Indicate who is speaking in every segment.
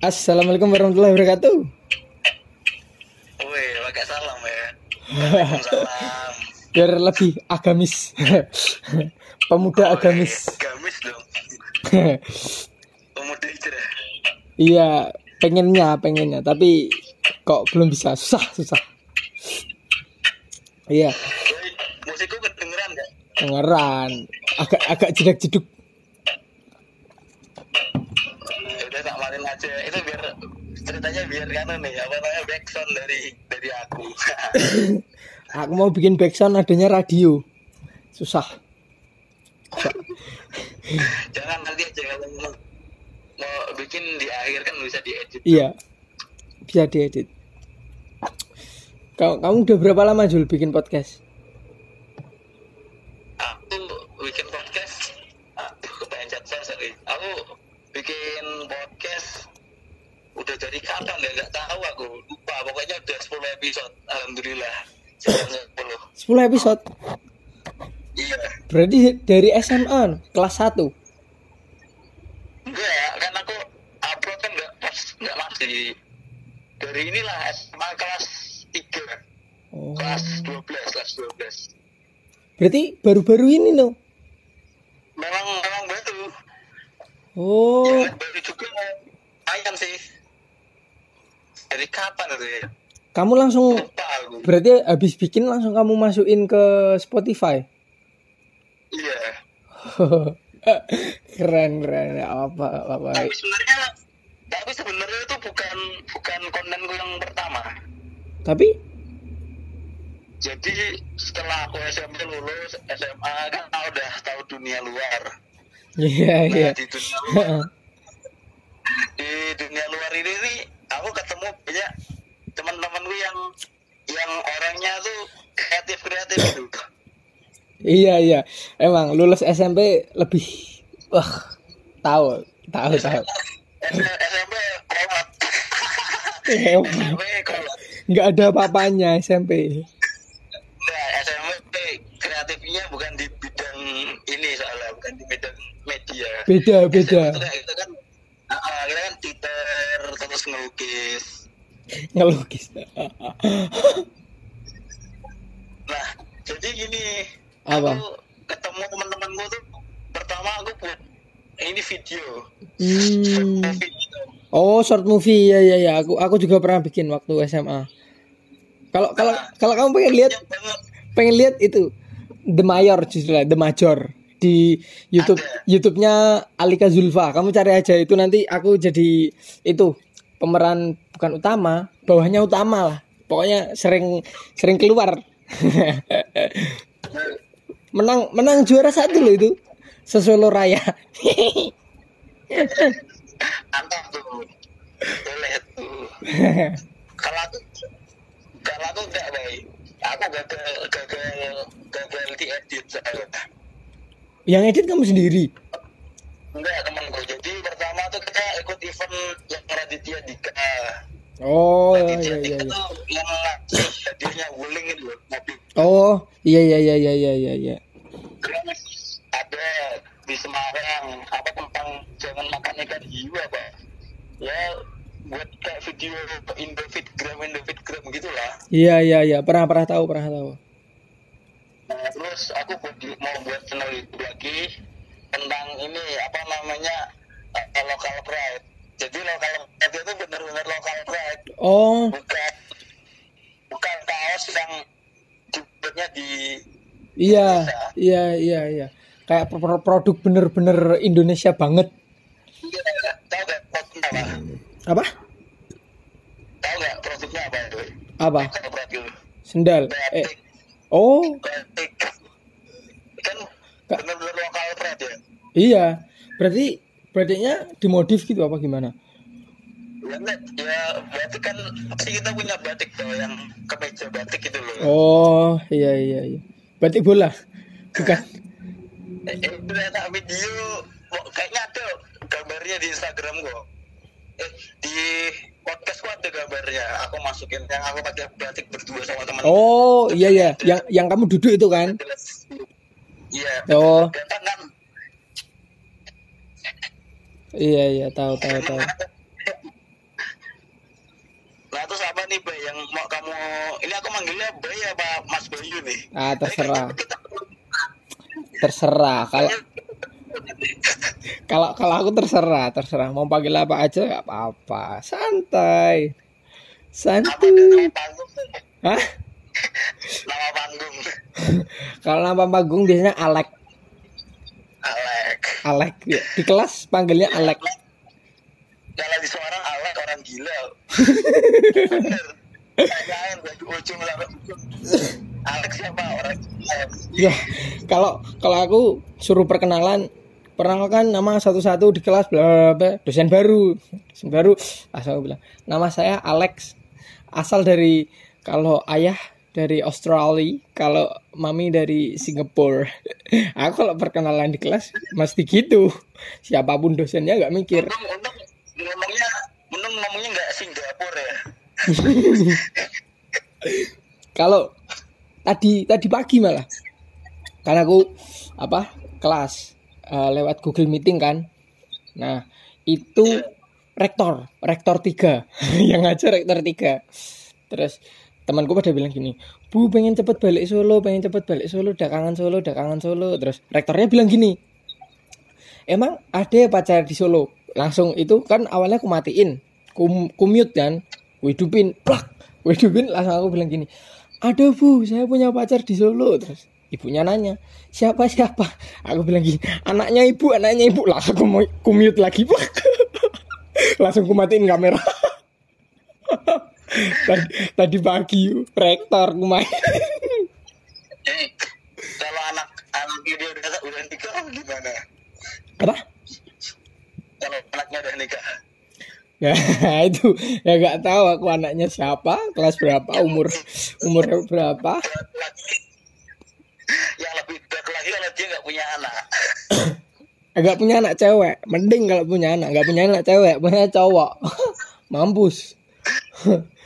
Speaker 1: Assalamualaikum warahmatullahi wabarakatuh.
Speaker 2: Wih, pakai salam ya. Waalaikumsalam.
Speaker 1: Biar lebih agamis. Pemuda agamis.
Speaker 2: Gamis dong. Pemuda hijrah.
Speaker 1: Iya, pengennya, pengennya, tapi kok belum bisa. Susah, susah. Iya,
Speaker 2: Woi, musikku kedengeran gak?
Speaker 1: dengeran. Agak agak jedak-jeduk.
Speaker 2: Biar kan nih apa namanya backsound dari dari aku.
Speaker 1: Aku mau bikin backsound adanya radio. Susah.
Speaker 2: Jangan nanti aja kalau mau, mau bikin di akhir kan bisa diedit.
Speaker 1: Iya. Bisa diedit. Kau, kamu udah berapa lama Jul bikin podcast?
Speaker 2: Aku bikin podcast. Aduh, kepengen chat saya sorry. Aku bikin podcast udah dari kapan ya nggak tahu aku lupa pokoknya udah 10 episode alhamdulillah. Sudah 10
Speaker 1: 10 episode.
Speaker 2: iya.
Speaker 1: Berarti dari SMA kelas 1.
Speaker 2: enggak kan aku upload kan nggak pas nggak masih. Dari inilah SMA kelas 3
Speaker 1: Oh.
Speaker 2: kelas 12 kelas 12
Speaker 1: Berarti baru-baru ini loh.
Speaker 2: memang memang baru.
Speaker 1: Oh,
Speaker 2: ya, baru juga ayam sih dari kapan itu ya?
Speaker 1: Kamu langsung berarti habis bikin langsung kamu masukin ke Spotify.
Speaker 2: iya.
Speaker 1: Keren keren. Apa apa.
Speaker 2: tapi sebenarnya tapi sebenarnya itu bukan bukan kontenku yang pertama.
Speaker 1: Tapi?
Speaker 2: Jadi setelah aku SMP lulus SMA kan aku udah tahu dunia luar.
Speaker 1: Iya
Speaker 2: nah
Speaker 1: iya.
Speaker 2: di dunia luar di dunia luar ini nih aku ketemu banyak teman-temanku yang yang orangnya tuh kreatif kreatif gitu
Speaker 1: iya iya. Emang lulus SMP lebih wah tahu tahu tahu.
Speaker 2: SMP kolot SMP kolot
Speaker 1: nggak ada apa-apanya SMP.
Speaker 2: nah SMP kreatifnya bukan di bidang ini soalnya bukan di bidang media
Speaker 1: Beda beda
Speaker 2: SMP ngelukis. nah jadi gini
Speaker 1: Apa?
Speaker 2: aku ketemu teman-temanku tuh pertama aku buat ini video
Speaker 1: Hmm. Oh short movie ya ya ya aku aku juga pernah bikin waktu SMA. Kalau kalau kalau kamu pengen lihat pengen lihat itu The Mayor judulnya The Major di YouTube
Speaker 2: Ada.
Speaker 1: YouTube-nya Alika Zulfa. Kamu cari aja itu nanti aku jadi itu pemeran bukan utama, bawahnya utama lah. Pokoknya sering sering keluar. menang menang juara satu loh itu. Sesolo Raya.
Speaker 2: mantap tuh boleh tuh kalau aku kalau aku enggak baik aku gagal gagal gagal diedit soalnya
Speaker 1: Yang edit kamu sendiri.
Speaker 2: Enggak temanku jadi pertama tuh kita ikut event yang Raditya Dika
Speaker 1: Oh iya
Speaker 2: Raditya
Speaker 1: iya
Speaker 2: Dika
Speaker 1: iya.
Speaker 2: tuh yang hadiahnya wuling itu loh mobil
Speaker 1: Oh iya iya iya iya iya iya. iya.
Speaker 2: terus ada di Semarang apa tentang jangan makan ikan hiu apa ya buat kayak video Indofitgram Indofitgram gitulah
Speaker 1: Iya iya iya pernah pernah tahu pernah tahu.
Speaker 2: Nah, terus aku mau buat channel YouTube lagi tentang ini apa namanya eh, local pride. Jadi local pride itu benar-benar local pride,
Speaker 1: Oh
Speaker 2: bukan bukan kaos yang dibuatnya di
Speaker 1: iya iya iya iya. Kayak pro- pro- produk bener-bener Indonesia banget.
Speaker 2: Iya, apa?
Speaker 1: Apa?
Speaker 2: Tahu nggak produknya apa itu?
Speaker 1: Apa? Sendal. Eh. Oh.
Speaker 2: Kan pride ya.
Speaker 1: Iya. Berarti batiknya dimodif gitu apa gimana?
Speaker 2: Ya, ya berarti kan pasti kita punya batik tuh yang kemeja batik itu loh.
Speaker 1: Oh iya iya iya. Batik bola. Bukan.
Speaker 2: Eh, eh, udah tak video kok kayaknya ada gambarnya di Instagram kok eh di podcastku ada gambarnya aku masukin yang aku pakai batik berdua sama teman
Speaker 1: Oh iya iya. Yang yang kamu duduk itu kan?
Speaker 2: iya
Speaker 1: Oh. Iya iya tahu tahu tahu.
Speaker 2: Nah terus apa nih Bay yang mau kamu ini aku manggilnya Bay ya, apa Mas Bayu nih?
Speaker 1: Ah terserah. terserah kalau kalau kalau aku terserah terserah mau panggil apa aja nggak apa-apa santai
Speaker 2: santai
Speaker 1: Hah?
Speaker 2: Nama panggung.
Speaker 1: kalau nama panggung biasanya Alek.
Speaker 2: Alek.
Speaker 1: Ya, Di kelas panggilnya Alek.
Speaker 2: Kalau di suara Alek orang gila. Bener. Tanyain dari ujung sampai ujung. Alek siapa orang gila?
Speaker 1: Ya, kalau kalau aku suruh perkenalan, perkenalkan nama satu-satu di kelas bla bla, dosen baru. Dosen baru asal bilang, "Nama saya Alex." Asal dari kalau ayah dari Australia, kalau mami dari Singapura. aku kalau perkenalan di kelas mesti gitu. Siapa pun dosennya nggak mikir.
Speaker 2: Untung, untung ngomongnya, untung ngomongnya nggak Singapura ya.
Speaker 1: Kalau tadi tadi pagi malah karena aku apa kelas eh, lewat Google Meeting kan. Nah, itu rektor, rektor 3 yang ngajar rektor 3. Terus temanku pada bilang gini, "Bu, pengen cepet balik Solo, pengen cepet balik Solo, udah kangen Solo, udah kangen Solo." Terus rektornya bilang gini, "Emang ada pacar di Solo?" Langsung itu kan awalnya aku matiin, kum kumute kan, ku hidupin, plak, langsung aku bilang gini, ada bu, saya punya pacar di Solo. Terus ibunya nanya, siapa siapa? Aku bilang gini, anaknya ibu, anaknya ibu. Langsung aku mau kumute lagi, plak. langsung ku matiin kamera. tadi, tadi pagi rektor.
Speaker 2: Jadi kalau anak anak dia udah udah nikah gimana?
Speaker 1: Apa?
Speaker 2: Kalau anaknya udah nikah,
Speaker 1: Ya itu ya nggak tahu aku anaknya siapa, kelas berapa, umur umur berapa.
Speaker 2: yang lebih dark lagi kalau dia nggak punya anak.
Speaker 1: Agak punya anak cewek, mending kalau punya anak, nggak punya anak cewek, punya cowok. Mampus.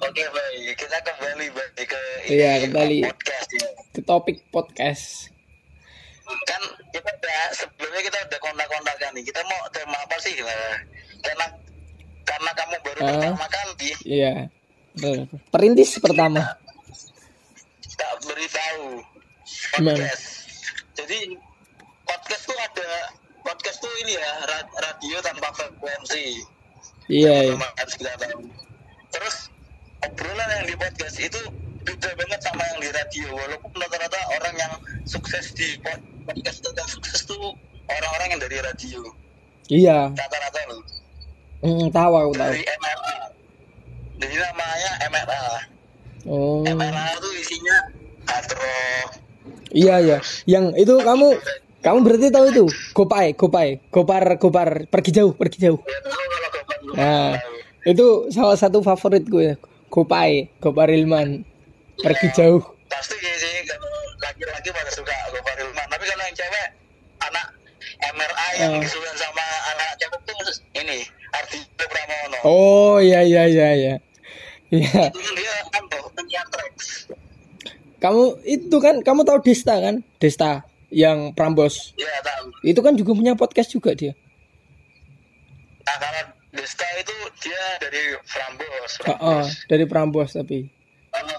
Speaker 2: Oke baik, kita kembali baik ke
Speaker 1: Iya, kembali.
Speaker 2: podcast ya.
Speaker 1: Ke topik podcast.
Speaker 2: Kan kita udah sebelumnya kita udah kontak-kontakan nih. Kita mau tema apa sih? Karena karena kamu baru
Speaker 1: Ah.
Speaker 2: pertama kali
Speaker 1: Iya. Perintis pertama.
Speaker 2: tak beritahu
Speaker 1: Gimana?
Speaker 2: podcast. Jadi podcast tuh ada podcast tuh ini ya ra- radio tanpa frekuensi.
Speaker 1: Iya, iya.
Speaker 2: Kita tahu. Terus obrolan yang di podcast itu beda banget sama yang di radio. Walaupun rata-rata orang yang sukses di pod- podcast tentang sukses tuh orang-orang yang dari radio.
Speaker 1: Iya.
Speaker 2: Rata-rata loh.
Speaker 1: Hmm, tahu aku tahu.
Speaker 2: Dari MLA. Jadi namanya MLA.
Speaker 1: Oh.
Speaker 2: MLA itu isinya hard rock.
Speaker 1: Iya, iya. Yang itu kamu kamu berarti tahu itu? Gopai, Gopai, Gopar, Gopar, pergi jauh, pergi jauh.
Speaker 2: Ya tahu kalau lu
Speaker 1: Nah,
Speaker 2: tahu.
Speaker 1: Itu salah satu favorit gue. Gopai, Gopar Ilman. Pergi jauh.
Speaker 2: Pasti sih kalau laki-laki pada suka Gopar Hilman. Tapi kalau yang cewek anak MRA yang
Speaker 1: Oh.
Speaker 2: disuruh sama anak cewek tuh ini Ardi Pramono.
Speaker 1: Oh, iya iya iya iya. Iya.
Speaker 2: Itu kan dia kan penyiar.
Speaker 1: Kamu itu kan kamu tahu Desta kan? Desta yang Prambos.
Speaker 2: Ya tahu.
Speaker 1: Itu kan juga punya podcast juga dia.
Speaker 2: Nah kalau Desta itu dia dari Frambos.
Speaker 1: Oh, oh, dari Prambos tapi.
Speaker 2: Kalau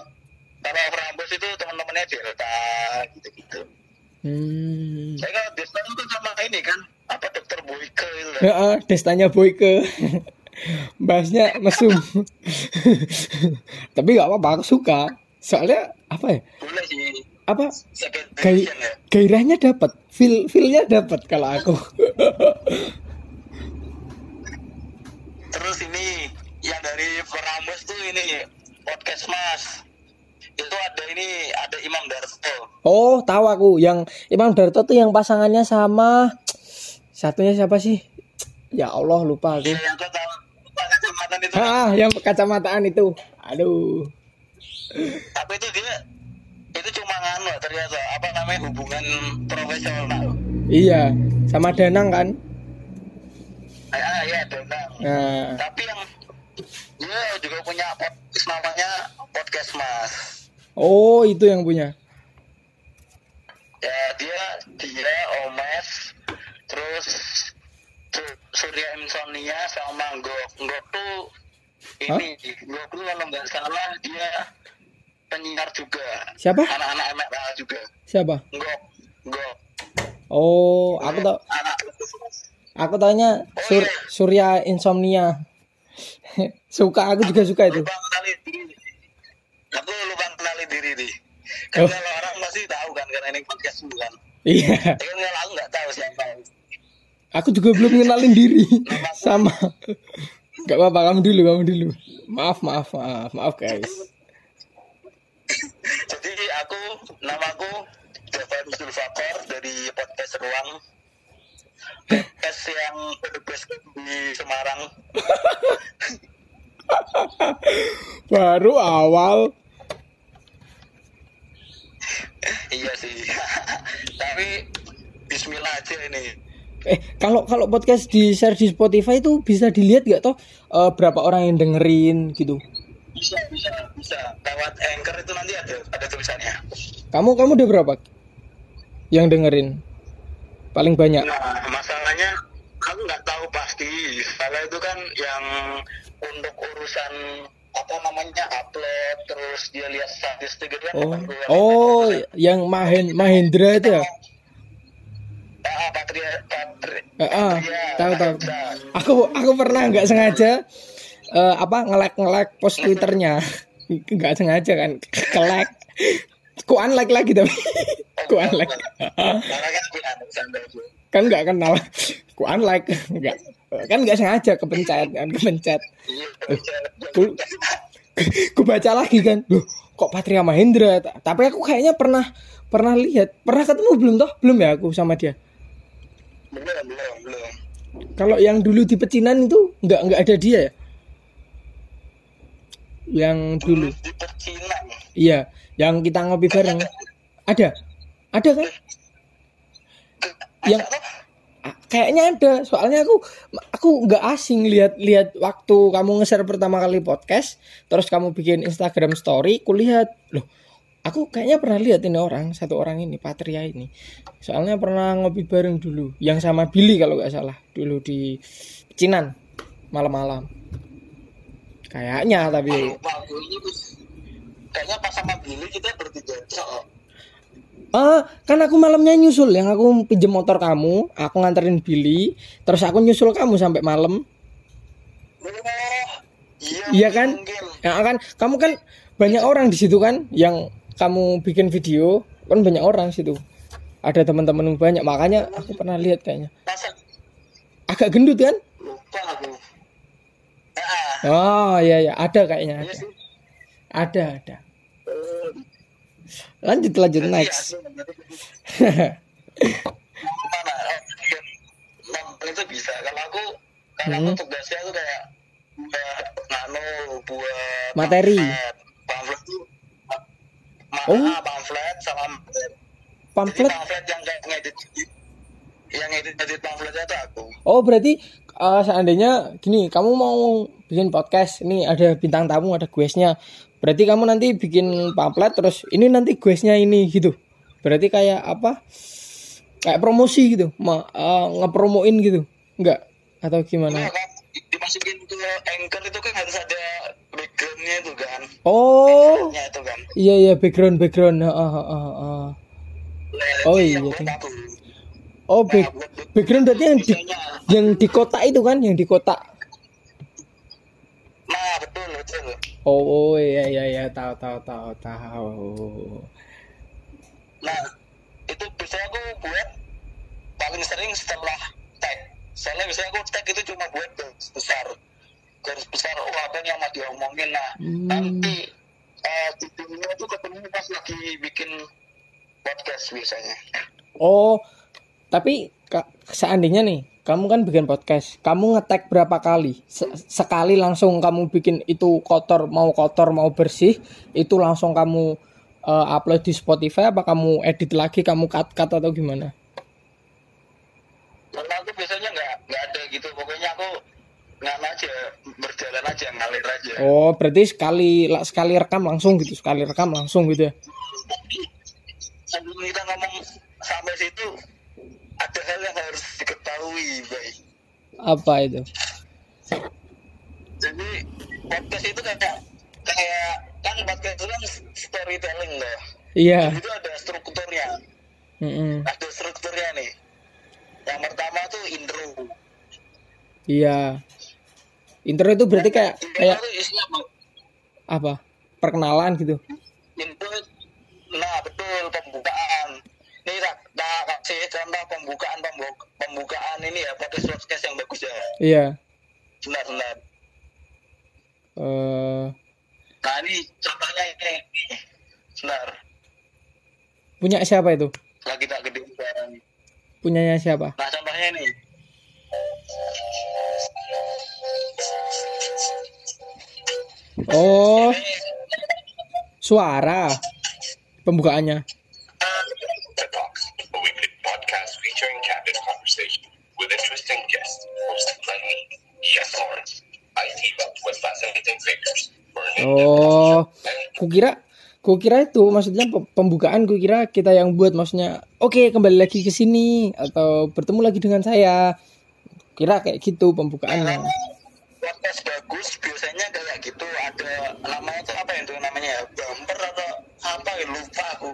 Speaker 2: kalau Frambos itu teman-temannya Delta gitu-gitu.
Speaker 1: Hmm.
Speaker 2: Saya kalau Desta itu kan sama ini kan apa dokter Boyke itu.
Speaker 1: Ya, ah, Destanya Boyke. Bahasnya mesum. Tapi nggak apa-apa, aku suka. Soalnya apa ya?
Speaker 2: Boleh sih.
Speaker 1: Apa gai,
Speaker 2: ya.
Speaker 1: gairahnya dapat, feel feelnya dapat kalau aku.
Speaker 2: Terus ini yang dari Prambos tuh ini podcast Mas. Itu ada ini ada Imam Darto.
Speaker 1: oh, tahu aku yang Imam Darto tuh yang pasangannya sama satunya siapa sih? Ya Allah lupa aku.
Speaker 2: Iya, yang kau tahu Pak kacamata itu.
Speaker 1: Ah, yang kacamataan itu. Aduh.
Speaker 2: Tapi itu dia itu cuma nganu ternyata apa namanya hubungan profesional.
Speaker 1: Iya, sama Danang kan?
Speaker 2: Ah ya Donang.
Speaker 1: Nah,
Speaker 2: Tapi yang dia juga punya podcast namanya podcast Mas.
Speaker 1: oh itu yang punya.
Speaker 2: Ya dia dia Omes terus Su- Surya Insomnia sama Gok Gok tuh ini Gok tuh kalau nggak salah dia penyiar juga
Speaker 1: Siapa?
Speaker 2: anak-anak MRA juga
Speaker 1: Siapa?
Speaker 2: enggak enggak
Speaker 1: Oh, aku tau
Speaker 2: anak
Speaker 1: aku tanya Sur Surya Insomnia. suka aku juga suka itu.
Speaker 2: lupa kenali diri aku lupa kenali diri nih
Speaker 1: Oh.
Speaker 2: kan kalau orang pasti tahu kan karena ini podcast dulu kan
Speaker 1: Iya.
Speaker 2: tapi kalau aku nggak tahu siapa
Speaker 1: Aku juga belum kenalin diri sama. Gak apa-apa kamu dulu, kamu dulu. Maaf, maaf, maaf, maaf guys.
Speaker 2: jadi aku namaku Jafar Zulfakor dari podcast Ruang podcast yang best di Semarang
Speaker 1: Baru awal.
Speaker 2: iya sih tapi Bismillah aja ini
Speaker 1: Eh, kalau kalau podcast di share di Spotify itu bisa dilihat gak toh eh, berapa orang yang dengerin gitu.
Speaker 2: bisa bisa bisa lewat anchor itu nanti ada ada tulisannya
Speaker 1: Kamu kamu udah berapa yang dengerin? Paling banyak.
Speaker 2: nah masalahnya aku nggak tahu pasti soalnya itu kan yang untuk urusan apa namanya upload terus dia lihat statistik itu kan
Speaker 1: Oh, oh, yang Mahen Mahendra itu ya?
Speaker 2: ah patria patria
Speaker 1: Eh, ah,
Speaker 2: Patria,
Speaker 1: tahu tahu.
Speaker 2: Mahendra.
Speaker 1: Aku aku pernah nggak sengaja eh, apa ngelek ngelek post twitternya, nggak sengaja kan, kelek. Ku unlike lagi tapi, ku unlike.
Speaker 2: Kan
Speaker 1: nggak kenal, ku unlike, nggak kan nggak sengaja kepencet kan kepencet. Ku, ku baca lagi kan, loh kok Patria Mahendra? Tapi aku kayaknya pernah pernah lihat, pernah ketemu belum toh? Belum ya aku sama dia.
Speaker 2: belum belum belum.
Speaker 1: Kalau yang dulu di pecinan itu nggak nggak ada dia ya? Yang dulu.
Speaker 2: Di pecinan.
Speaker 1: Iya, yang kita ngopi bareng. Ada. Ada kan? Yang kayaknya ada. Soalnya aku aku nggak asing lihat-lihat waktu kamu nge-share pertama kali podcast, terus kamu bikin Instagram story, kulihat loh. Aku kayaknya pernah lihat ini orang, satu orang ini, Patria ini. Soalnya pernah ngopi bareng dulu, yang sama Billy kalau nggak salah, dulu di Pecinan malam-malam. Kayaknya tapi.
Speaker 2: Kayaknya pas sama Billy kita bertiga cok.
Speaker 1: Ah, kan aku malamnya nyusul yang aku pinjem motor kamu, aku nganterin Billy, terus aku nyusul kamu sampai malam.
Speaker 2: Oh, iya,
Speaker 1: Iya kan? Ya kan, kamu kan banyak orang di situ kan yang kamu bikin video, kan banyak orang situ. Ada teman-teman banyak, makanya aku pernah lihat kayaknya. Agak gendut kan?
Speaker 2: lupa aku. Ah,
Speaker 1: Oh, iya ya, ada kayaknya
Speaker 2: iya
Speaker 1: ada. Ada, ada. Lanjut lanjut
Speaker 2: berarti
Speaker 1: next.
Speaker 2: itu bisa. Kalau aku, kalau aku
Speaker 1: Hmm.
Speaker 2: tugasnya tuh kayak buat nano, buat
Speaker 1: Materi.
Speaker 2: pamflet. Tuh
Speaker 1: Oh.
Speaker 2: ah, pamflet sama. Jadi
Speaker 1: Pamflet.
Speaker 2: pamflet yang kayak ngedit yang ngedit ngedit pamfletnya tuh aku.
Speaker 1: Oh, berarti eh, seandainya gini, kamu mau bikin podcast, ini ada bintang tamu, ada guestnya. Berarti kamu nanti bikin pamflet terus ini nanti guestnya ini gitu. Berarti kayak apa? Kayak promosi gitu, Ma, eh, ngepromoin gitu. Enggak atau
Speaker 2: Nah,
Speaker 1: gimana?
Speaker 2: kan dimasukin ke anchor itu kan harus ada backgroundnya itu kan.
Speaker 1: Oh,
Speaker 2: itu kan.
Speaker 1: iya iya background background. Ah, ah, ah, ah.
Speaker 2: Nah,
Speaker 1: Oh, iya,
Speaker 2: aku.
Speaker 1: Oh,
Speaker 2: Nah,
Speaker 1: back,
Speaker 2: back-
Speaker 1: background berarti yang di yang di kota itu kan, yang di kota.
Speaker 2: Nah, betul, betul.
Speaker 1: Oh, oh iya iya iya tahu tahu tahu tahu.
Speaker 2: Nah, itu biasanya aku buat paling sering setelah tag. Soalnya biasanya aku tag itu cuma buat garis besar. Garis besar, oh apa yang mau diomongin. Nah,
Speaker 1: Hmm.
Speaker 2: nanti eh titiknya itu ketemu pas lagi bikin podcast biasanya.
Speaker 1: Oh, tapi ka- seandainya nih, kamu kan bikin podcast, kamu ngetek berapa kali? Se- sekali langsung kamu bikin itu kotor, mau kotor mau bersih, itu langsung kamu eh, upload di Spotify apa kamu edit lagi, kamu cut cut atau gimana?
Speaker 2: Karena aku biasanya nggak nggak ada gitu. Pokoknya aku nggak aja, berjalan aja, ngalir aja.
Speaker 1: Oh, berarti sekali sekali rekam langsung gitu, sekali rekam langsung gitu ya?
Speaker 2: Sebelum kita ngomong sampai situ, ada hal yang harus diketahui, baik.
Speaker 1: Apa itu?
Speaker 2: jadi podcast itu kayak kayak kan podcast itu kan storytelling loh
Speaker 1: Iya.
Speaker 2: itu ada strukturnya
Speaker 1: Mm-mm.
Speaker 2: ada strukturnya nih yang pertama tuh intro
Speaker 1: Iya. Intro itu berarti kayak kayak
Speaker 2: apa?
Speaker 1: apa? Perkenalan gitu.
Speaker 2: intro nah betul pembukaan nih tak kasih contoh pembukaan pembu- pembukaan ini ya podcast podcast yang bagus ya.
Speaker 1: Iya.
Speaker 2: benar benar
Speaker 1: Eh,
Speaker 2: nah ini contohnya ini. Benar
Speaker 1: punya siapa itu?
Speaker 2: lagi tak gede
Speaker 1: Punyanya siapa?
Speaker 2: nah contohnya ini.
Speaker 1: Oh, suara. Pembukaannya. Oh,
Speaker 3: and
Speaker 1: kukira kukira itu maksudnya pe- pembukaan kukira kita yang buat maksudnya oke kembali lagi ke sini atau bertemu lagi dengan saya. Kira kayak gitu pembukaannya.
Speaker 2: podcast bagus biasanya kayak gitu. Ada namanya tuh apa itu namanya ya? Bumper atau apa ya? Lupa aku.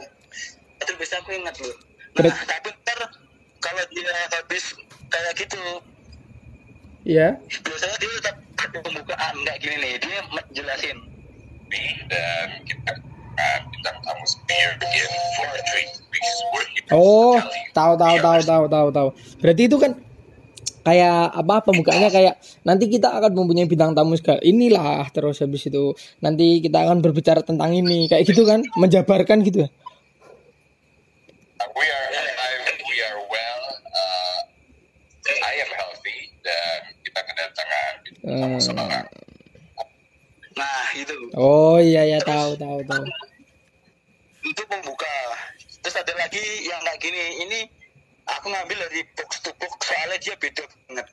Speaker 2: Itu bisa aku ingat loh. Nah tapi ntar kalau dia habis kayak gitu.
Speaker 1: Iya.
Speaker 2: biasanya dia tetap pembukaan kayak gini nih. Dia jelasin
Speaker 3: dan kita akan bintang tamu spear in for a treat because we're here
Speaker 1: Oh, tahu tahu tahu tahu tahu tahu. Berarti itu kan kayak apa pembukaannya kayak nanti kita akan mempunyai bintang tamu segala. Inilah terus habis itu nanti kita akan berbicara tentang ini kayak gitu kan? Menjabarkan gitu. Ya.
Speaker 3: We are alive, we are well, uh, I am healthy, dan kita kedatangan bintang tamu seorang
Speaker 2: nah itu
Speaker 1: Oh iya ya tahu tahu tahu.
Speaker 2: itu pembuka terus ada lagi yang kayak gini ini aku ngambil dari box to box soalnya dia beda banget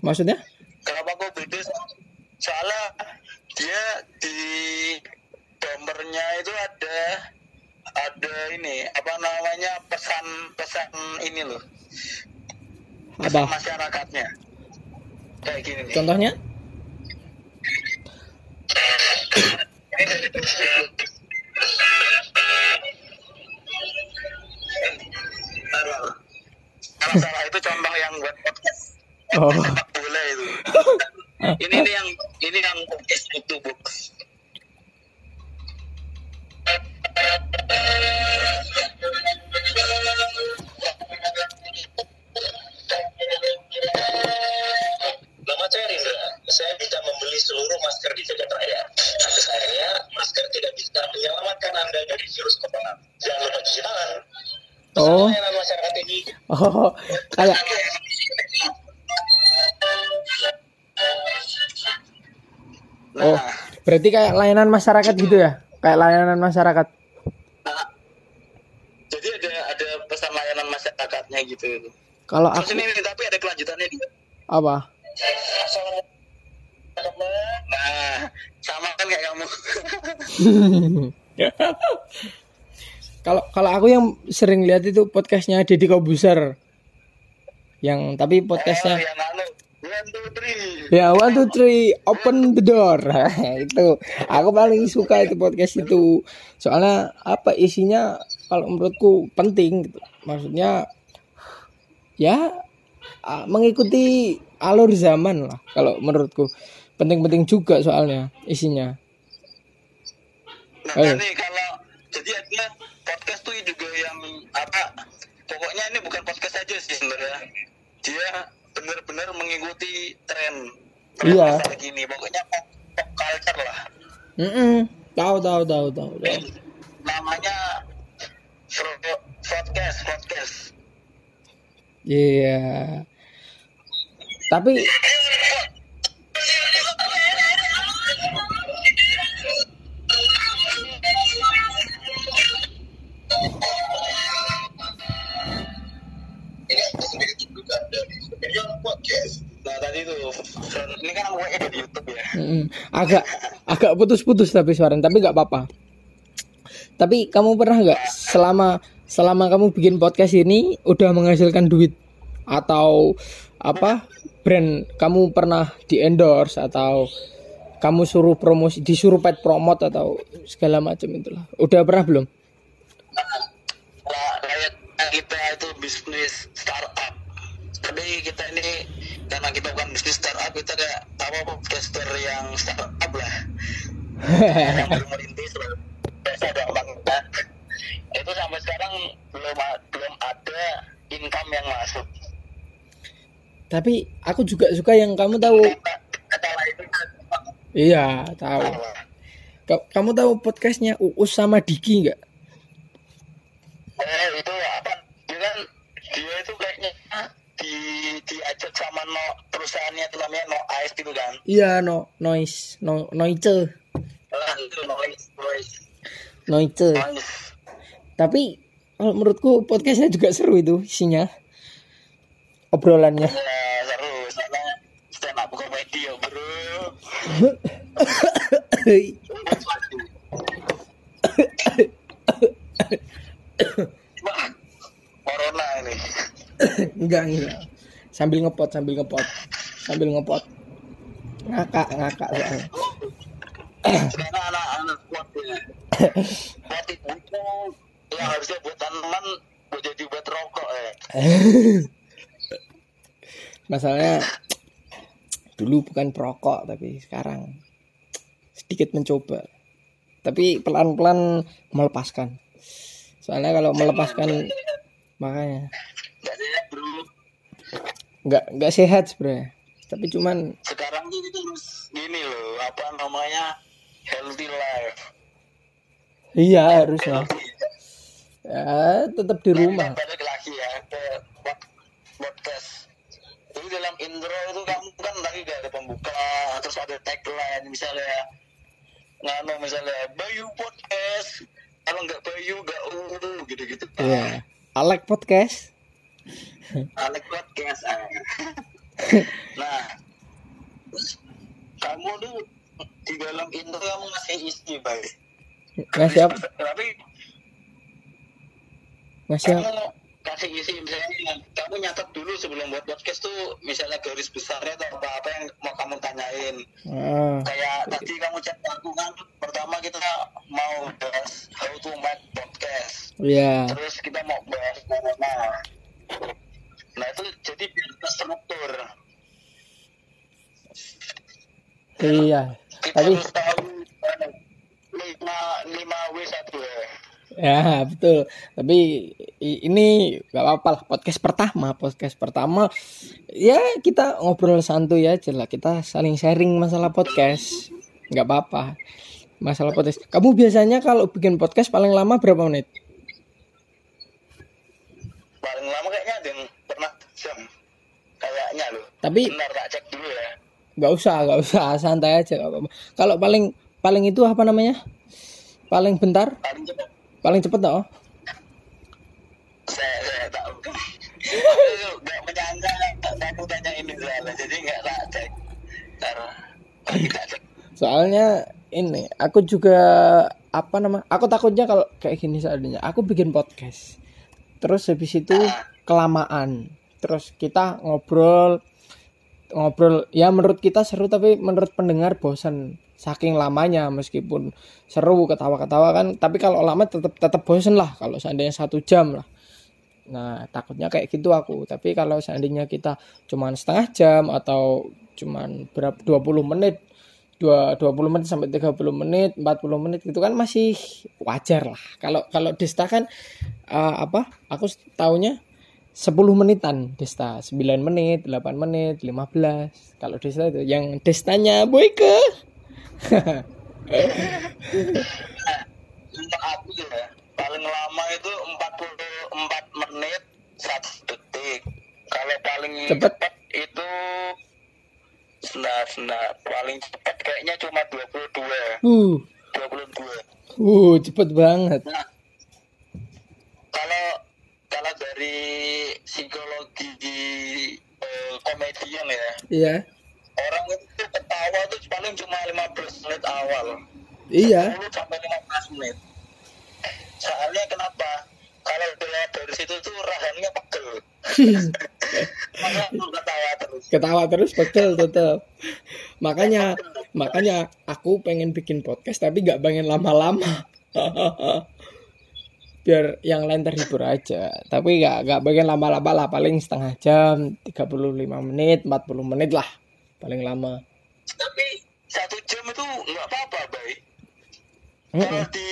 Speaker 1: Maksudnya?
Speaker 2: kenapa kok beda soalnya dia di bombernya itu ada ada ini apa namanya pesan pesan ini loh pesan
Speaker 1: Apa?
Speaker 2: masyarakatnya kayak gini nih
Speaker 1: Contohnya?
Speaker 2: ini dari box to box. Taruh. kalau salah itu contoh yang buat podcast
Speaker 1: Oh.
Speaker 2: sepak bola itu ini ini yang ini yang podcast to box
Speaker 1: Oh.
Speaker 4: masyarakat ini
Speaker 1: Oh, kayak oh, berarti kayak layanan masyarakat gitu ya? Kayak layanan masyarakat.
Speaker 2: jadi ada ada pesan layanan masyarakatnya gitu
Speaker 1: Kalau aku
Speaker 2: ini, tapi ada kelanjutannya dia
Speaker 1: apa?
Speaker 2: nah sama kan kayak kamu
Speaker 1: Kalau kalau aku yang sering lihat itu podcastnya Deddy Kobuser. Yang tapi podcastnya
Speaker 2: yang anu one two three
Speaker 1: Ya one two three open the door itu aku paling suka itu podcast itu soalnya apa isinya kalau menurutku penting gitu. maksudnya ya mengikuti alur zaman lah kalau menurutku penting-penting juga soalnya isinya
Speaker 2: Nah,
Speaker 1: Ayo.
Speaker 2: nih kalau jadi ada podcast tuh juga yang apa pokoknya ini bukan podcast aja sih sebenarnya dia benar-benar mengikuti tren tren
Speaker 1: Iya.
Speaker 2: masa gini pokoknya pop, pop culture lah
Speaker 1: Mm-mm. tahu tahu tahu tahu tahu.
Speaker 2: namanya Fro- podcast podcast
Speaker 1: iya tapi
Speaker 4: Podcast.
Speaker 2: nah tadi tuh ini kan aku ada di YouTube ya.
Speaker 1: Agak agak putus-putus tapi suaranya tapi nggak apa-apa. Tapi kamu pernah nggak selama selama kamu bikin podcast ini udah menghasilkan duit? Atau apa brand kamu pernah di endorse atau kamu suruh promosi disuruh pet promote atau segala macam itulah. Udah pernah belum?
Speaker 2: Nah, kayak kita itu bisnis startup. Tapi kita ini karena kita bukan bisnis startup, kita kayak apa podcaster yang startup lah. yang baru merintis. Biasa ada orang kan. Itu sampai sekarang belum belum ada income yang masuk.
Speaker 1: tapi aku juga suka yang kamu tahu
Speaker 2: Kata, kata lain
Speaker 1: iya tahu Ka- kamu tahu podcastnya Uus sama Diki nggak
Speaker 2: Eh, itu apa? Dia kan dia itu kayaknya di diajak sama no perusahaannya itu namanya no ice gitu kan.
Speaker 1: Iya no noise no
Speaker 2: itu noise noise
Speaker 1: noice
Speaker 2: noise.
Speaker 1: tapi kalau menurutku podcastnya juga seru itu isinya obrolannya
Speaker 2: Ya, seru. Soalnya stand up comedy ya, bro. Corona ini.
Speaker 1: enggak enggak sambil ngepot sambil ngepot sambil ngepot ngakak ngakak soalnya.
Speaker 2: Sekarang anak-anak kuat ya. Kuat itu yang harusnya buat tanaman buat jadi buat rokok eh.
Speaker 1: masalahnya dulu bukan perokok tapi sekarang sedikit mencoba tapi pelan-pelan melepaskan soalnya kalau melepaskan makanya
Speaker 2: Gak sehat bro.
Speaker 1: nggak nggak sehat sebenarnya tapi cuman
Speaker 2: Sekarang tuh kita harus gini loh, apa namanya healthy life.
Speaker 1: iya harusnya ya tetap di rumah
Speaker 2: Balik lagi ya ke pod- podcast. Jadi dalam intro itu kamu kan tadi gak ada pembuka, terus ada tagline misalnya ngano misalnya Bayu podcast, kalau nggak Bayu nggak uru gitu-gitu.
Speaker 1: iya Alek podcast
Speaker 2: Alek podcast. ah. nah, terus kamu tuh di dalam intro kamu ngasih isi baik.
Speaker 1: ngasih apa?
Speaker 2: Tapi
Speaker 1: ngasih apa?
Speaker 2: kamu kasih isi misalnya kamu nyatet dulu sebelum buat podcast tuh misalnya garis besarnya atau apa apa yang mau kamu tanyain.
Speaker 1: Ah,
Speaker 2: kayak tadi kamu chat aku kan pertama kita mau bahas how to make podcast.
Speaker 1: Iya.
Speaker 2: Terus kita mau bahas corona nah itu jadi biar
Speaker 1: iya
Speaker 2: kita
Speaker 1: tapi
Speaker 2: harus tahu eh, lima lima w satu ya
Speaker 1: Ya betul. Tapi ini gak apa-apa lah podcast pertama, podcast pertama ya kita ngobrol santuy aja lah. Kita saling sharing masalah podcast. Gak apa-apa. Masalah podcast. Kamu biasanya kalau bikin podcast paling lama berapa menit?
Speaker 2: paling lama kayaknya ada yang pernah jam kayaknya loh
Speaker 1: Tapi
Speaker 2: bentar tak cek dulu ya
Speaker 1: nggak usah, nggak usah, santai aja. nggak apa-apa. Kalau paling paling itu apa namanya? Paling bentar,
Speaker 2: paling cepat
Speaker 1: paling cepet tau?
Speaker 2: saya saya tahu nggak menyangka tanya ini soalnya jadi nggak tak cek
Speaker 1: Soalnya ini aku juga apa nama? Aku takutnya kalau kayak gini seadanya. Aku bikin podcast. Terus habis itu kelamaan. Terus kita ngobrol ngobrol. Ya menurut kita seru tapi menurut pendengar bosan. Saking lamanya meskipun seru ketawa-ketawa kan. Tapi kalau lama tetap tetap bosan lah kalau seandainya satu jam lah. Nah takutnya kayak gitu aku. Tapi kalau seandainya kita cuman setengah jam atau cuman berapa 20 menit dua 20 menit sampai 30 menit 40 menit gitu kan masih wajar lah. Kalau kalau Desta kan eh, apa aku tahunya 10 menitan Desta. 9 menit 8 menit 15 kalau Desta itu yang Destanya Boyke.
Speaker 2: Untuk aku ya paling lama itu 44 menit satu detik. Kalau paling
Speaker 1: Cepet.
Speaker 2: cepat itu sebentar sebentar. Paling cepat kayaknya cuma 22
Speaker 1: uh.
Speaker 2: 22
Speaker 1: uh cepet banget.
Speaker 2: Nah, kalau kalau dari psikologi eh, komedian ya,
Speaker 1: iya
Speaker 2: orang itu ketawa tuh paling cuma 15 menit awal,
Speaker 1: iya
Speaker 2: 10 sampai 15 menit. Soalnya kenapa? Kalau dilihat dari situ tuh rahangnya pegel. Makanya ketawa terus.
Speaker 1: ketawa terus betul tetap makanya makanya aku pengen bikin podcast tapi nggak pengen lama-lama biar yang lain terhibur aja tapi nggak nggak pengen lama-lama lah paling setengah jam 35 menit 40 menit lah paling lama
Speaker 2: Tapi satu jam itu nggak apa-apa, baik.
Speaker 1: Mm-mm.
Speaker 2: Kalau di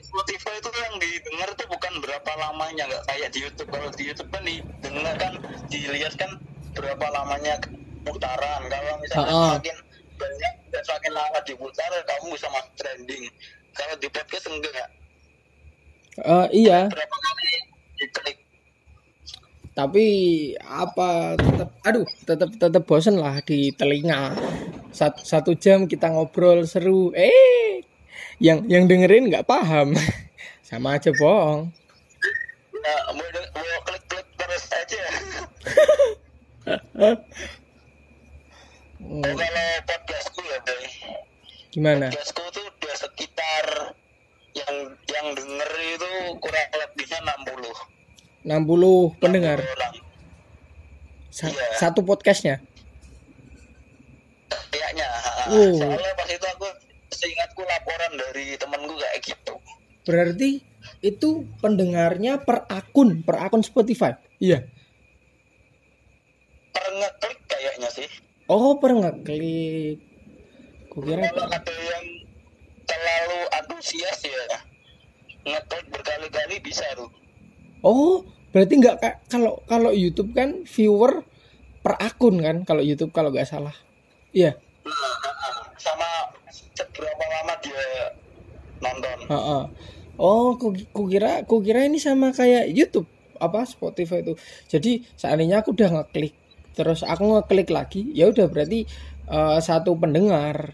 Speaker 2: Spotify itu yang didengar tuh bukan berapa lamanya, nggak kayak di YouTube. Kalau di YouTube kan didengar kan, dilihat kan berapa lamanya putaran. Kalau misalnya
Speaker 1: Ha-ha.
Speaker 2: semakin banyak dan semakin lama diputar, kamu bisa masuk trending. Kalau di podcast enggak.
Speaker 1: Eh, iya.
Speaker 2: Berapa kali diklik?
Speaker 1: tapi apa tetap aduh tetap tetap bosen lah di telinga. Satu, satu jam kita ngobrol seru. Eh yang yang dengerin nggak paham. Sama aja bohong.
Speaker 2: Nah, mau, mau klik-klik terus aja. Oh, kalau podcastku ya,
Speaker 1: gimana?
Speaker 2: Podcastku tuh udah sekitar yang yang denger itu kurang lebihnya 60
Speaker 1: 60 pendengar.
Speaker 2: 60 orang
Speaker 1: Sa-
Speaker 2: Iya.
Speaker 1: satu podcastnya?
Speaker 2: Kayaknya
Speaker 1: Oh.
Speaker 2: soalnya pas itu aku seingatku laporan dari temenku kayak gitu.
Speaker 1: Berarti itu pendengarnya per akun per akun Spotify? Iya.
Speaker 2: Per ngeklik kayaknya sih.
Speaker 1: Oh per ngeklik.
Speaker 2: Kalau ada yang terlalu antusias ya ngeklik berkali-kali bisa tuh
Speaker 1: Oh, berarti nggak kak kalau kalau YouTube kan viewer per akun kan kalau YouTube kalau nggak salah. Iya.
Speaker 2: Nah, sama seberapa lama dia nonton
Speaker 1: heeh. Oh, ku, ku kira ku kira ini sama kayak YouTube apa Spotify itu. Jadi seandainya aku udah ngeklik terus aku ngeklik lagi, ya udah berarti eh, satu pendengar.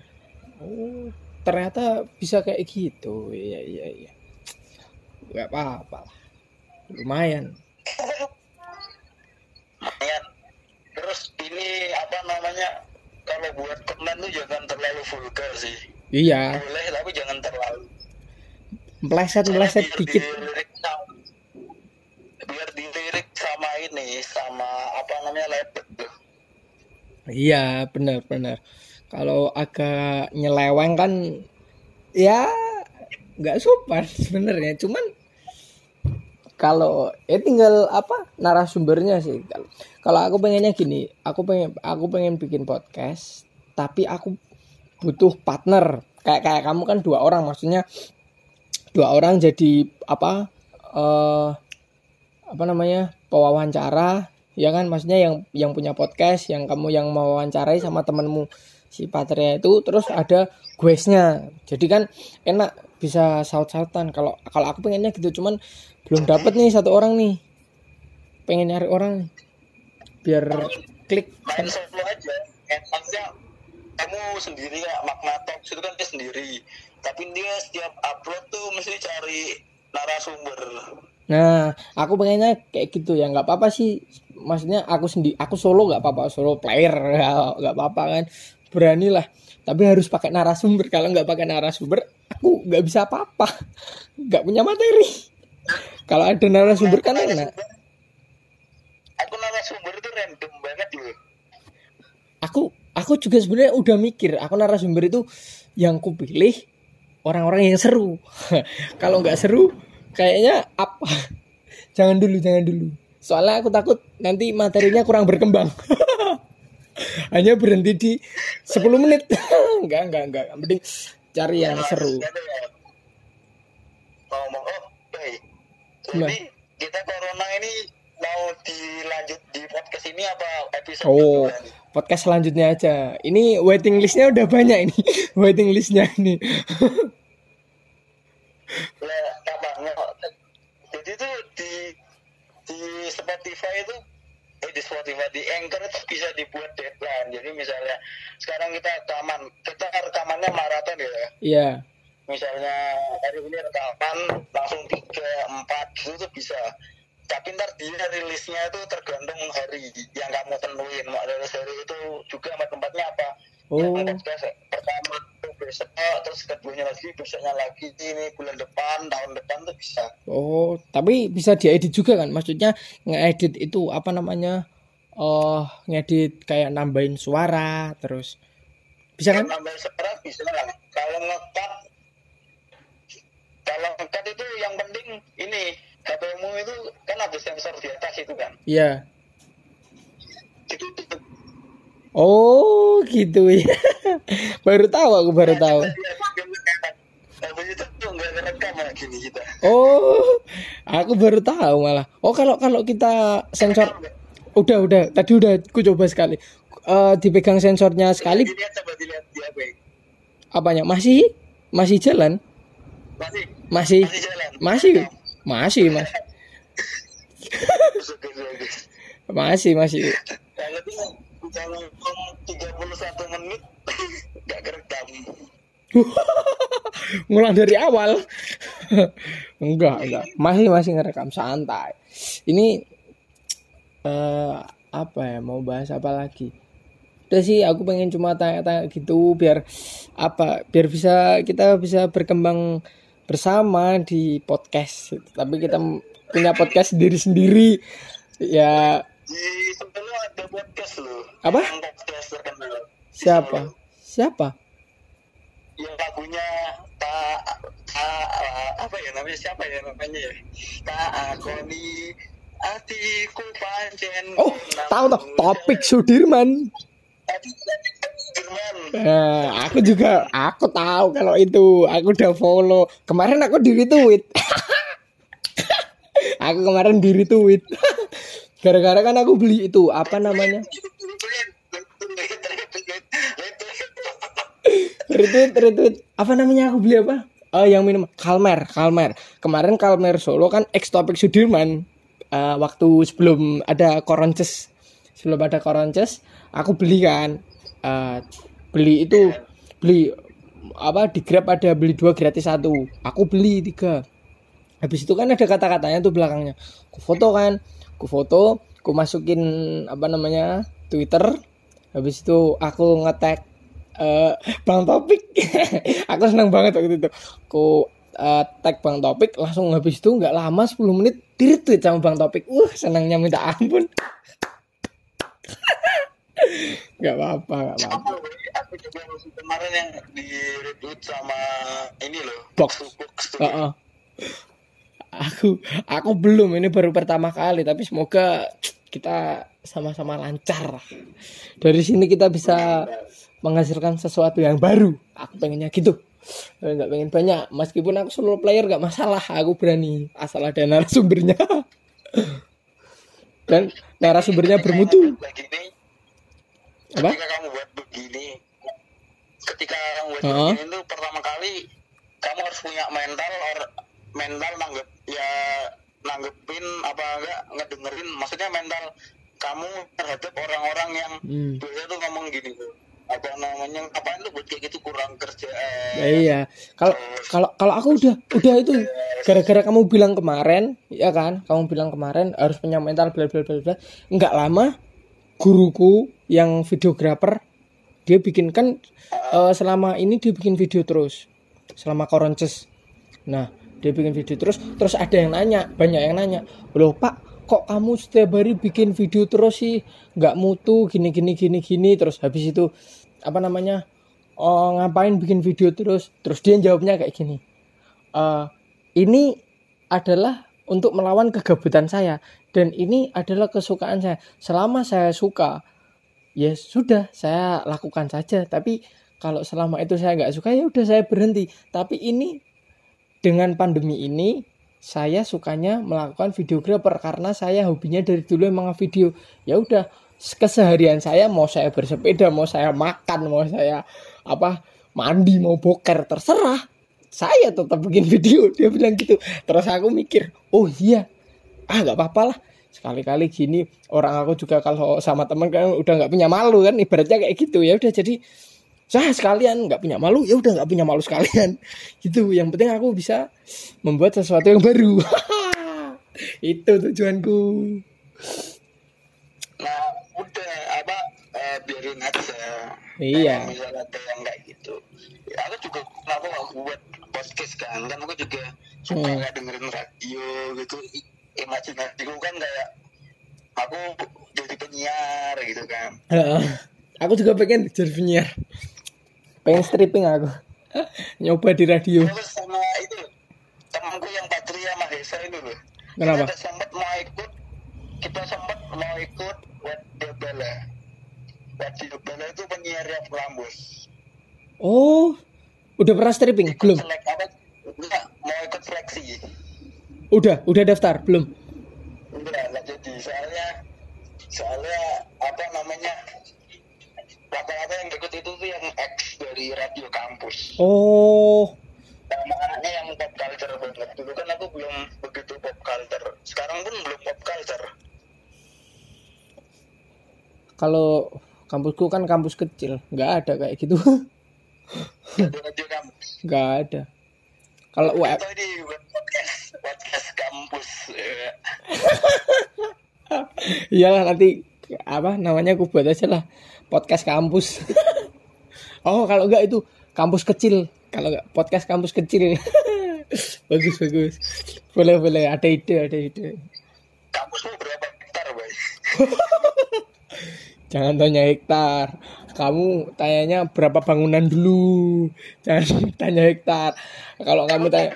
Speaker 1: Oh, ternyata bisa kayak gitu. Iya iya iya. Gak apa-apa lah. Lumayan.
Speaker 2: lumayan terus ini apa namanya kalau buat komen tuh jangan terlalu vulgar sih
Speaker 1: Iya,
Speaker 2: boleh tapi jangan terlalu
Speaker 1: meleset-meleset
Speaker 2: biar
Speaker 1: dikit.
Speaker 2: dilirik sama, biar dilirik sama ini sama apa namanya lebet tuh
Speaker 1: Iya, benar-benar. Kalau agak nyeleweng kan ya nggak sopan sebenarnya. Cuman kalau ya tinggal apa narasumbernya sih. Kalau- aku pengennya gini, aku pengen aku pengen bikin podcast, tapi aku butuh partner. Kayak kayak kamu kan dua orang, maksudnya dua orang jadi apa eh apa namanya pewawancara ya kan maksudnya yang yang punya podcast yang kamu yang mau wawancarai sama temenmu si Patria itu terus ada guesnya jadi kan enak bisa saut-sautan. Kalau kalau aku pengennya gitu cuman belum dapet nih satu orang nih. Pengen nyari orang biar klik.
Speaker 2: main solo aja. Eh, maksudnya kamu sendiri ya makna talks itu kan dia sendiri. Tapi dia setiap upload tuh mesti cari narasumber.
Speaker 1: Nah, aku pengennya kayak gitu. Ya, nggak apa-apa sih. Maksudnya aku sendiri, aku solo nggak apa-apa, solo player nggak apa-apa kan. Berani lah. Tapi harus pakai narasumber. Kalau nggak pakai narasumber, aku nggak bisa apa-apa. Nggak punya materi. Kalau ada narasumber kan enak.
Speaker 2: aku narasumber itu random banget loh
Speaker 1: Aku, aku juga sebenarnya udah mikir. Aku narasumber itu yang ku pilih orang-orang yang seru. Kalau nggak seru, kayaknya apa? jangan dulu, jangan dulu. Soalnya aku takut nanti materinya kurang berkembang. Hanya berhenti di 10 menit. enggak, enggak, enggak. Penting cari yang seru.
Speaker 2: Gitu ya. ngomong oh baik jadi kita corona ini mau dilanjut di podcast ini apa episode
Speaker 1: Oh, podcast selanjutnya aja. Ini waiting listnya udah banyak ini. waiting listnya ini.
Speaker 2: Apa jadi tuh di di Spotify itu eh di Spotify di Anchor itu bisa dibuat deadline. Jadi misalnya sekarang kita rekaman. Kita rekamannya maraton ya?
Speaker 1: Iya.
Speaker 2: misalnya hari ini rekaman langsung tiga empat itu tuh bisa. Tapi ntar dia rilisnya itu tergantung hari yang kamu tentuin mau rilis hari itu juga sama tempatnya apa
Speaker 1: Oh.
Speaker 2: yang podcast pertama itu besok terus keduanya lagi besoknya lagi ini bulan depan tahun depan tuh bisa
Speaker 1: Oh, tapi bisa diedit juga kan? Maksudnya ngedit itu apa namanya? Oh, ngedit kayak nambahin suara terus Bisa kan?
Speaker 2: Nambah suara bisa lah. Kalau ngekat kalau ngekat itu yang penting ini HP-mu itu kan ada sensor di atas itu kan.
Speaker 1: Iya.
Speaker 2: Itu itu
Speaker 1: Oh, gitu ya. baru tahu aku baru tahu. Oh, aku baru tahu malah. Oh, kalau kalau kita sensor udah udah tadi udah aku coba sekali. Eh, dipegang sensornya sekali
Speaker 2: Dilihat coba dilihat di HP.
Speaker 1: apanya? Masih masih jalan?
Speaker 2: Masih
Speaker 1: Masih
Speaker 2: masih jalan.
Speaker 1: masih masih mas masih masih
Speaker 2: Udah ngomong 31 menit. Nggak kerekam.
Speaker 1: ngulang dari awal. Enggak enggak. Masih masih ngerekam santai. Ini eh apa ya mau bahas apa lagi? Udah sih aku pengen cuma tanya-tanya gitu biar apa biar bisa kita bisa berkembang bersama di podcast. Tapi kita punya podcast sendiri-sendiri ya.
Speaker 2: Di sebelum ada podcast loh.
Speaker 1: Apa?
Speaker 2: Yang podcast terkenal.
Speaker 1: siapa siapa
Speaker 2: Yang lagunya tak ta, apa ya namanya siapa ya namanya ya? Tak akoni hatiku pancen.
Speaker 1: oh tahu toh topik Sudirman. Eh, aku juga aku tahu kalau itu aku udah follow kemarin aku di retweet aku kemarin di retweet gara-gara kan aku beli itu apa namanya? Retweet retweet. Apa namanya aku beli apa? Oh yang minum. Kalmer Kalmer. Kemarin Kalmer Solo kan ex topik Sudirman. Eh, waktu sebelum ada Koronces. Sebelum ada Koronces aku beli kan. Eh, beli itu beli apa di Grab ada beli dua gratis satu. Aku beli tiga. Habis itu kan ada kata-katanya tuh belakangnya. Ku foto kan ku foto ku masukin apa namanya Twitter habis itu aku ngetek eh Bang Topik aku senang banget waktu itu ku eh, tag Bang Topik langsung habis itu nggak lama 10 menit di retweet sama Bang Topik uh senangnya minta ampun nggak apa-apa nggak apa-apa
Speaker 2: Aku, juga musim kemarin yang di retweet sama ini loh.
Speaker 1: Box.
Speaker 2: box tuh.
Speaker 1: Heeh. Aku aku belum ini baru pertama kali tapi semoga kita sama-sama lancar. Dari sini kita bisa menghasilkan sesuatu yang baru. Aku pengennya gitu. Nggak pengen banyak. Meskipun aku solo player nggak masalah. Aku berani. Asal ada narasumbernya. Dan narasumbernya bermutu.
Speaker 2: Begini,
Speaker 1: apa?
Speaker 2: ketika kamu buat begini ketika kamu buat begini itu pertama kali kamu harus punya mental or mental nanggep ya nanggepin apa enggak ngedengerin maksudnya mental kamu terhadap orang-orang yang
Speaker 1: Hmm.
Speaker 2: biasanya tuh ngomong gini tuh apa namanya apaan tuh buat kayak gitu kurang kerjaan
Speaker 1: Ya, iya. Kalau kalau kalau aku udah udah itu gara-gara kamu bilang kemarin, ya kan? Kamu bilang kemarin harus punya mental bla bla bla bla. Enggak lama guruku yang videografer dia bikin kan eh, selama ini dia bikin video terus selama koronces. Nah, dia bikin video terus terus ada yang nanya, banyak yang nanya. Loh, Pak, kok kamu setiap hari bikin video terus sih? Nggak mutu gini gini gini gini terus habis itu apa namanya? oh ngapain bikin video terus terus dia jawabnya kayak gini "Eh, ini adalah untuk melawan kegabutan saya dan ini adalah kesukaan saya selama saya suka ya sudah saya lakukan saja tapi kalau selama itu saya nggak suka ya udah saya berhenti tapi ini dengan pandemi ini saya sukanya melakukan videografer karena saya hobinya dari dulu emang video ya udah keseharian saya mau saya bersepeda mau saya makan mau saya apa mandi mau boker terserah. Saya tetap bikin video dia bilang gitu. Terus aku mikir oh iya ah nggak apa-apa lah. Sekali-kali gini orang aku juga kalau sama teman kan udah nggak punya malu kan ibaratnya kayak gitu. Ya udah jadi saya sekalian nggak punya malu ya udah nggak punya malu sekalian. Gitu yang penting aku bisa membuat sesuatu yang baru. Itu tujuanku.
Speaker 2: Nah udah apa eh, biarin aja.
Speaker 1: Iya.
Speaker 2: Kalau misalnya ada yang kayak gitu. Ya, aku juga kenapa aku buat podcast kan. Kan aku juga suka
Speaker 1: Hmm.
Speaker 2: kayak dengerin radio gitu. I- imajinasiku kan kayak aku jadi penyiar gitu kan.
Speaker 1: Heeh. aku juga pengen jadi penyiar pengen stripping aku. Nyoba di radio.
Speaker 2: Terus sama itu temanku yang Patria Mahesa itu loh.
Speaker 1: Kenapa?
Speaker 2: kita sempat mau ikut kita sempat mau ikut Radio Bala. Radio Bala itu penyiar yang Rambus
Speaker 1: oh udah pernah stripping? Belum?
Speaker 2: Selek apa? Enggak mau ikut seleksi.
Speaker 1: Udah udah daftar? Belum?
Speaker 2: Enggak enggak jadi. Soalnya soalnya apa namanya rata-rata yang ikut itu tuh yang ex dari radio kampus.
Speaker 1: Oh.
Speaker 2: Sama anaknya yang pop culture banget. Dulu kan aku belum begitu pop culture. Sekarang pun belum pop culture.
Speaker 1: Kalau kampusku kan kampus kecil nggak ada kayak gitu. Nggak ada kalau UF
Speaker 2: di podcast podcast kampus ya.
Speaker 1: iyalah nanti apa namanya aku buat aja lah podcast kampus. Oh kalau enggak itu kampus kecil. Kalau enggak podcast kampus kecil. Bagus bagus. Boleh boleh. Ada ide ada ide.
Speaker 2: Kampusmu berapa hektar boy
Speaker 1: jangan tanya hektar. Kamu tanyanya berapa bangunan dulu? Jangan tanya hektar. Kalau kamu tanya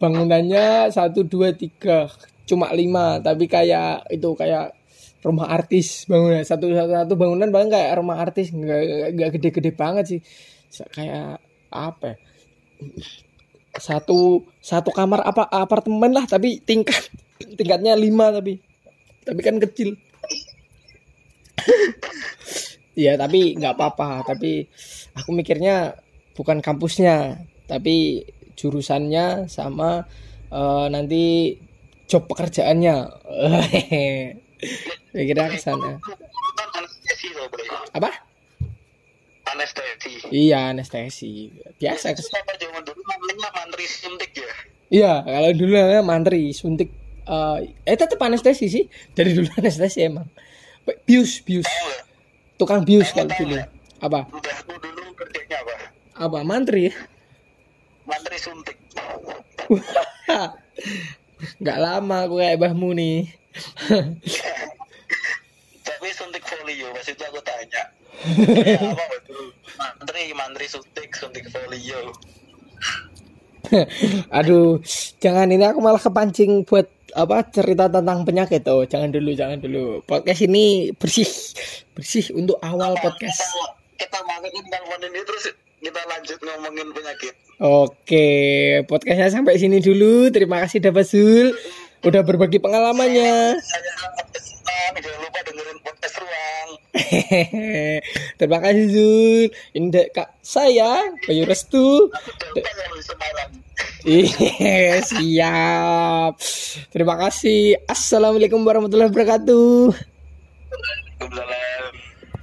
Speaker 1: bangunannya satu dua tiga. Cuma lima. Tapi kayak itu kayak rumah artis bangunan. Satu satu, satu bangunan bang kayak rumah artis. Nggak gede-gede banget sih. Kayak apa ya? satu satu kamar apa apartemen lah tapi tingkat tingkatnya lima tapi. Tapi kan kecil. Ya tapi nggak apa-apa. Tapi aku mikirnya bukan kampusnya tapi jurusannya sama eh, nanti job pekerjaannya kira ke sana
Speaker 2: boy
Speaker 1: apa?
Speaker 2: Anestesi.
Speaker 1: Iya anestesi. Biasa kes-
Speaker 2: apa zaman dulu namanya mantri suntik ya?
Speaker 1: Iya kalau dulu namanya mantri suntik. Eh eh tetap anestesi sih. Dari dulu anestesi emang. Bius bius.
Speaker 2: Nggak
Speaker 1: tukang bius kalau dulu.
Speaker 2: nggak?
Speaker 1: apa?
Speaker 2: Mbahku dulu kerjanya apa?
Speaker 1: Apa? Mantri?
Speaker 2: Mantri suntik.
Speaker 1: Nggak lama aku kayak bahmu nih
Speaker 2: tapi suntik folio pas itu aku tanya. Ya, apa betul mantri mantri suntik suntik folio
Speaker 1: Aduh, jangan ini aku malah kepancing buat apa cerita tentang penyakit. Oh jangan dulu jangan dulu. Podcast ini bersih bersih untuk awal podcast.
Speaker 2: kita, kita telepon ini terus kita lanjut ngomongin penyakit.
Speaker 1: Oke podcastnya sampai sini dulu. Terima kasih Dabasul udah berbagi pengalamannya
Speaker 2: jangan lupa dengerin podcast ruang
Speaker 1: terima kasih Zul ini kak saya Bayu Restu Iya, siap. Terima kasih. Assalamualaikum warahmatullahi wabarakatuh.